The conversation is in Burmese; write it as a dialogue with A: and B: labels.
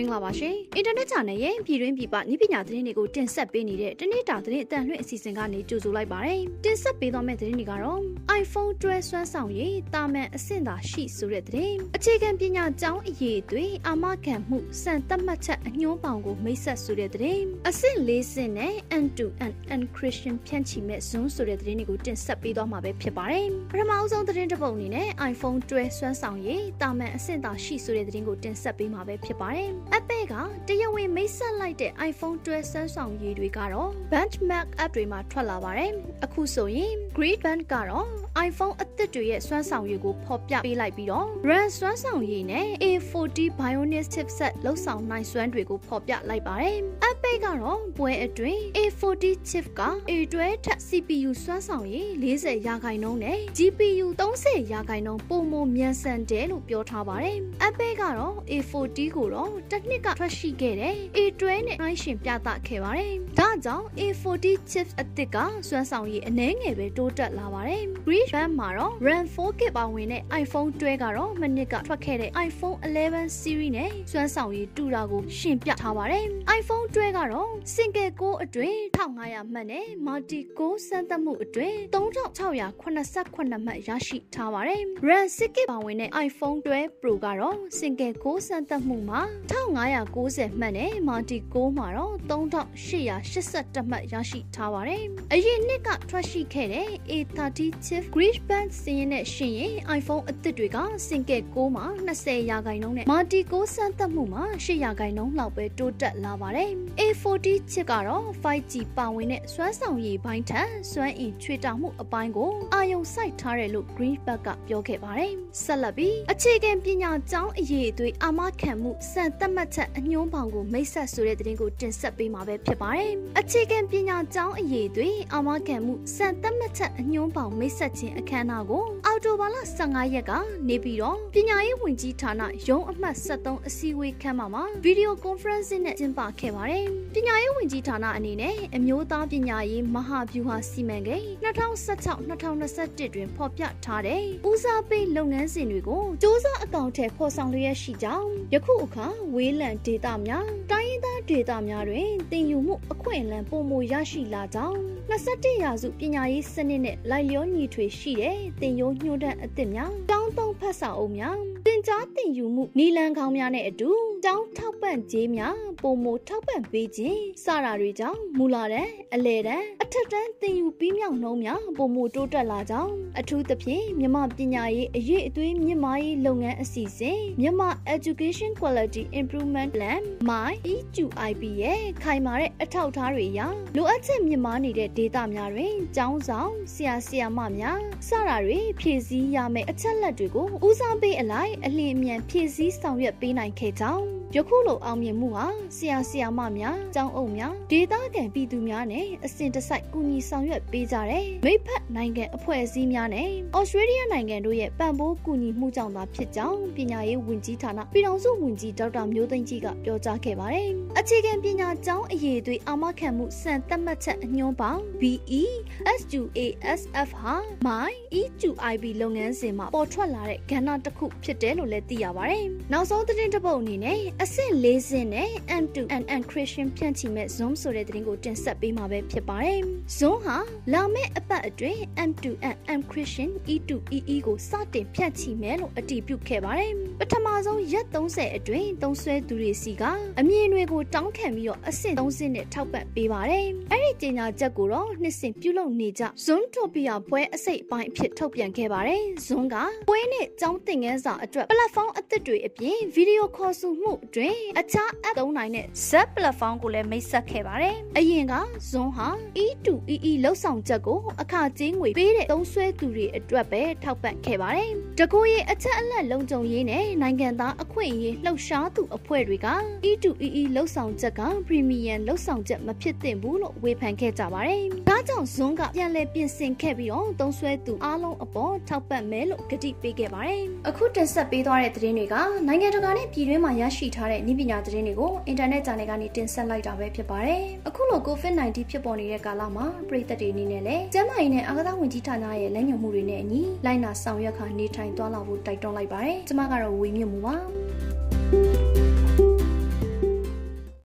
A: မင်္ဂလာပါရှင်အင်တာနက် channel ရဲ့ပြည်တွင်းပြည်ပနည်းပညာသတင်းတွေကိုတင်ဆက်ပေးနေတဲ့တနေ့တာသတင်းအတန်လွှင့်အစီအစဉ်ကနေကြိုဆိုလိုက်ပါတယ်တင်ဆက်ပေးသွားမယ့်သတင်းတွေကတော့ iPhone 12ဆွမ်းဆောင်ရည်တာမန်အဆင့်သာရှိဆိုတဲ့သတင်းအခြေခံပညာကျောင်းအရေးအသွေးအာမခံမှုစံသတ်မှတ်ချက်အညွှန်းပေါင်ကိုမိတ်ဆက်ဆိုတဲ့သတင်းအဆင့်၄ဆင့်နဲ့ end-to-end encryption ဖြန့်ချိမဲ့ Zoom ဆိုတဲ့သတင်းတွေကိုတင်ဆက်ပေးသွားမှာပဲဖြစ်ပါတယ်ပထမအဆုံးသတင်းတစ်ပုဒ်အနေနဲ့ iPhone 12ဆွမ်းဆောင်ရည်တာမန်အဆင့်သာရှိဆိုတဲ့သတင်းကိုတင်ဆက်ပေးမှာပဲဖြစ်ပါတယ်။ Apple ကတရားဝင်မိတ်ဆက်လိုက်တဲ့ iPhone 12ဆန်းဆောင်ရည်တွေကတော့ Benchmark App တွေမှာထွက်လာပါတယ်။အခုဆိုရင် Great Band ကတော့ iPhone အသစ်တွေရဲ့စွမ်းဆောင်ရည်ကိုဖော်ပြပေးလိုက်ပြီးတော့ RAM စွမ်းဆောင်ရည်နဲ့ A40 Bionic chipset လောက်ဆောင်နိုင်စွမ်းတွေကိုဖော်ပြလိုက်ပါတယ်။ Apple ကတော့ပွဲအတွင်း A40 chip က A12 ထက် CPU စွမ်းဆောင်ရည်40ရာခိုင်နှုန်းနဲ့ GPU 30ရာခိုင်နှုန်းပိုမိုမြန်ဆန်တယ်လို့ပြောထားပါတယ်။ Apple ကတော့ A40 ကိုတော့တစ်နှစ်ကထွက်ရှိခဲ့တဲ့ A12 နဲ့နှိုင်းယှဉ်ပြသခဲ့ပါတယ်။ဒါကြောင့် A40 chips အသစ်ကစွမ်းဆောင်ရည်အနည်းငယ်ပဲတိုးတက်လာပါတယ်။ Green Band မှာတော့ RAM 4GB ပါဝင်တဲ့ iPhone 12ကတော့မနစ်ကထွက်ခဲ့တဲ့ iPhone 11 series နဲ့စွမ်းဆောင်ရည်တူတာကိုရှင်းပြထားပါတယ်။ iPhone 12ကတော့ single core အတွင်း1500မှတ်နဲ့ multi core စမ်းသပ်မှုအတွင်း3688မှတ်ရရှိထားပါတယ်။ RAM 6GB ပါဝင်တဲ့ iPhone 12 Pro ကတော့ single core စမ်းသပ်မှုမှာ1590မှတ်နဲ့ multi core မှာတော့3882မှတ်ရရှိထားပါတယ်။အရင်နှစ်ကထွက်ရှိခဲ့တဲ့ A30 chip Grid Band စင်းနဲ့ရှင်ရင် iPhone အသစ်တွေက single core မှာ20ရာခိုင်နှုန်းနဲ့ multi core စမ်းသပ်မှုမှာ8ရာခိုင်နှုန်းလောက်ပဲတိုးတက်လာပါတယ်။ A40 chip ကတော့ 5G ပါဝင်တဲ့စွမ်းဆောင်ရည်ပိုင်းထက်စွမ်းအင်ချွေတာမှုအပိုင်းကိုအာရုံစိုက်ထားတယ်လို့ Greenback ကပြောခဲ့ပါတယ်။ဆက်လက်ပြီးအခြေခံပညာကျောင်းအရေးအသွေးအာမခံမှုစံသတ်မှတ်ချက်အညွှန်းပေါင်ကိုမိတ်ဆက်ဆိုတဲ့သတင်းကိုတင်ဆက်ပေးမှာပဲဖြစ်ပါတယ်။အခြေခံပညာကျောင်းအရေးအသွေးအာမခံမှုစံသတ်မှတ်ချက်အညွှန်းပေါင်မိတ်ဆက်ခြင်းအခမ်းအနားကိုအော်တိုဘာလ15ရက်ကနေပြီးတော့ပညာရေးဝန်ကြီးဌာနရုံးအမှတ်73အစည်းအဝေးခန်းမှာဗီဒီယိုကွန်ဖရင့်စနဲ့ကျင်းပခဲ့ပါတယ်။ပညာရေးဝန်ကြီးဌာနအနေနဲ့အမျိုးသားပညာရေးမဟာဗျူဟာစီမံကိန်း2016-2021တွင်ဖော်ပြထားတဲ့ဦးစားပေးလုပ်ငန်းစဉ်တွေကိုစ조사အကောင့်ထဲဖော်ဆောင်လျက်ရှိကြောင်းယခုအခါဝေးလံဒေတာများတိုင်းရင်းသားဒေတာများတွင်တင်ယူမှုအခွင့်အလမ်းပုံမရရှိလာကြောင်း21ရာစုပညာရေးစနစ်နဲ့လိုက်လျောညီထွေရှိတဲ့တင်ယိုညှို့တဲ့အသစ်များတောင်းသုံးဖတ်စာအုပ်များတင်ကြားတင်ယူမှုနီလန်ခေါင်းများနဲ့အတူတောင်းထောက်ပံ့ခြင်းများပုံမထောက်ပံ့ပေးခြင်းစတာတွေကြောင့်မူလာတဲ့အလဲတဲ့အထက်တန်းတင်ယူပြီးမြောက်နှုံးများပုံမတိုးတက်လာကြောင်းအထူးသဖြင့်မြမပညာရေးအရေးအသွေးမြင့်မားရေးလုပ်ငန်းအစီအစဉ်မြမ Education Quality Improvement Plan MY EQIP ရဲ့ခိုင်မာတဲ့အထောက်အထားတွေအရလိုအပ်ချက်မြင့်မားနေတဲ့ဒေတာများတွင်ကျောင်းဆောင်ဆရာဆရာမများစတာတွေဖြည့်ဆည်းရမယ့်အချက်လက်တွေကိုဦးစားပေးအလိုက်အလင်းအမြန်ဖြည့်ဆည်းဆောင်ရွက်ပေးနိုင်ခဲ့ကြောင်း ယခုလိုအောင်မြင်မှုဟာဆရာဆရာမများကျောင်းအုပ်များဒေသခံပြည်သူများနဲ့အစဉ်တစိုက်ကူညီဆောင်ရွက်ပေးကြတဲ့မိဖက်နိုင်ငံအဖွဲ့အစည်းများနဲ့ဩစတြေးလျနိုင်ငံတို့ရဲ့ပံ့ပိုးကူညီမှုကြောင့်သာဖြစ်ကြောင်းပညာရေးဝန်ကြီးဌာနပြည်ထောင်စုဝန်ကြီးဒေါက်တာမျိုးသိန်းကြီးကပြောကြားခဲ့ပါတယ်။အခြေခံပညာကျောင်းအရေးအသွေးအာမခံမှုစံသတ်မှတ်ချက်အညွှန်းပေါင်း BE SUASF ဟာ MY EQIB လုပ်ငန်းစဉ်မှာပေါ်ထွက်လာတဲ့ကဏ္ဍတစ်ခုဖြစ်တယ်လို့လည်းသိရပါတယ်။နောက်ဆုံးသတင်းတစ်ပုဒ်အနေနဲ့အဆင့်၄ဆင့်နဲ့ end-to-end encryption ဖြန့်ချိမဲ့ Zoom ဆိုတဲ့သတင်းကိုတင်ဆက်ပေးမှာပဲဖြစ်ပါတယ်။ Zoom ဟာလာမယ့်အပတ်အတွင်း end-to-end encryption E2EE ကိုစတင်ဖြန့်ချိမယ်လို့အတည်ပြုခဲ့ပါတယ်။ပထမဆုံးရက်30အတွင်းသုံးစွဲသူတွေစီကအမြင်တွေကိုတောင်းခံပြီးတော့အဆင့်3ဆင့်နဲ့ထောက်ပံ့ပေးပါတယ်။အဲ့ဒီကြေညာချက်ကိုတော့နှစ်စဉ်ပြုလုပ်နေကြ Zoom Topia ပွဲအစိတ်အပိုင်းအဖြစ်ထုတ်ပြန်ခဲ့ပါတယ်။ Zoom ကပွဲနဲ့ကျောင်းသင်ခန်းစာအတွက် platform အသစ်တွေအပြင်ဗီဒီယိုခေါ်ဆိုမှုအတွင်းအခြား app သုံးနိုင်တဲ့ Z platform ကိုလည်းမိတ်ဆက်ခဲ့ပါတယ်။အရင်က Zoom ဟာ E2EE လောက်ဆောင်ချက်ကိုအခကြေးငွေပေးတဲ့သုံးစွဲသူတွေအတွက်ပဲထောက်ပံ့ခဲ့ပါတယ်။ တကူရဲ့အချက်အလက်လုံခြုံရေးနဲ့နိုင်ငံသားအခွင့်အရေးလှုပ်ရှားသူအဖွဲ့တွေက E2EE လောက်ဆောင်ချက်က Premium လောက်ဆောင်ချက်မဖြစ်သင့်ဘူးလို့ဝေဖန်ခဲ့ကြပါတယ်။ဒါကြောင့် Zoom ကပြန်လည်ပြင်ဆင်ခဲ့ပြီးတော့သုံးစွဲသူအားလုံးအပေါ်ထောက်ပံ့မယ်လို့ကတိပေးခဲ့ပါတယ်။အခုတင်ဆက်ပေးသွားတဲ့သတင်းတွေကနိုင်ငံတကာနဲ့ပြည်တွင်းမှာရရှိထားတဲ့နည်းပညာသတင်းတွေကိုအင်တာနက်ဂျာနယ်ကနေတင်ဆက်လိုက်တာပဲဖြစ်ပါတယ်။အခုလို COVID-19 ဖြစ်ပေါ်နေတဲ့ကာလမှာပြည်သက်တွေအနေနဲ့လည်းကျန်းမာရေးနဲ့အာကစားဝန်ကြီးဌာနရဲ့လက်ညှိုးမှုတွေနဲ့အညီလိုက်နာဆောင်ရွက်ခါနေထိုင်တိုင်းသွားလာဖို့တိုက်တွန်းလိုက်ပါတယ်။ကျမကတော့ဝေမြင့်မူပါ။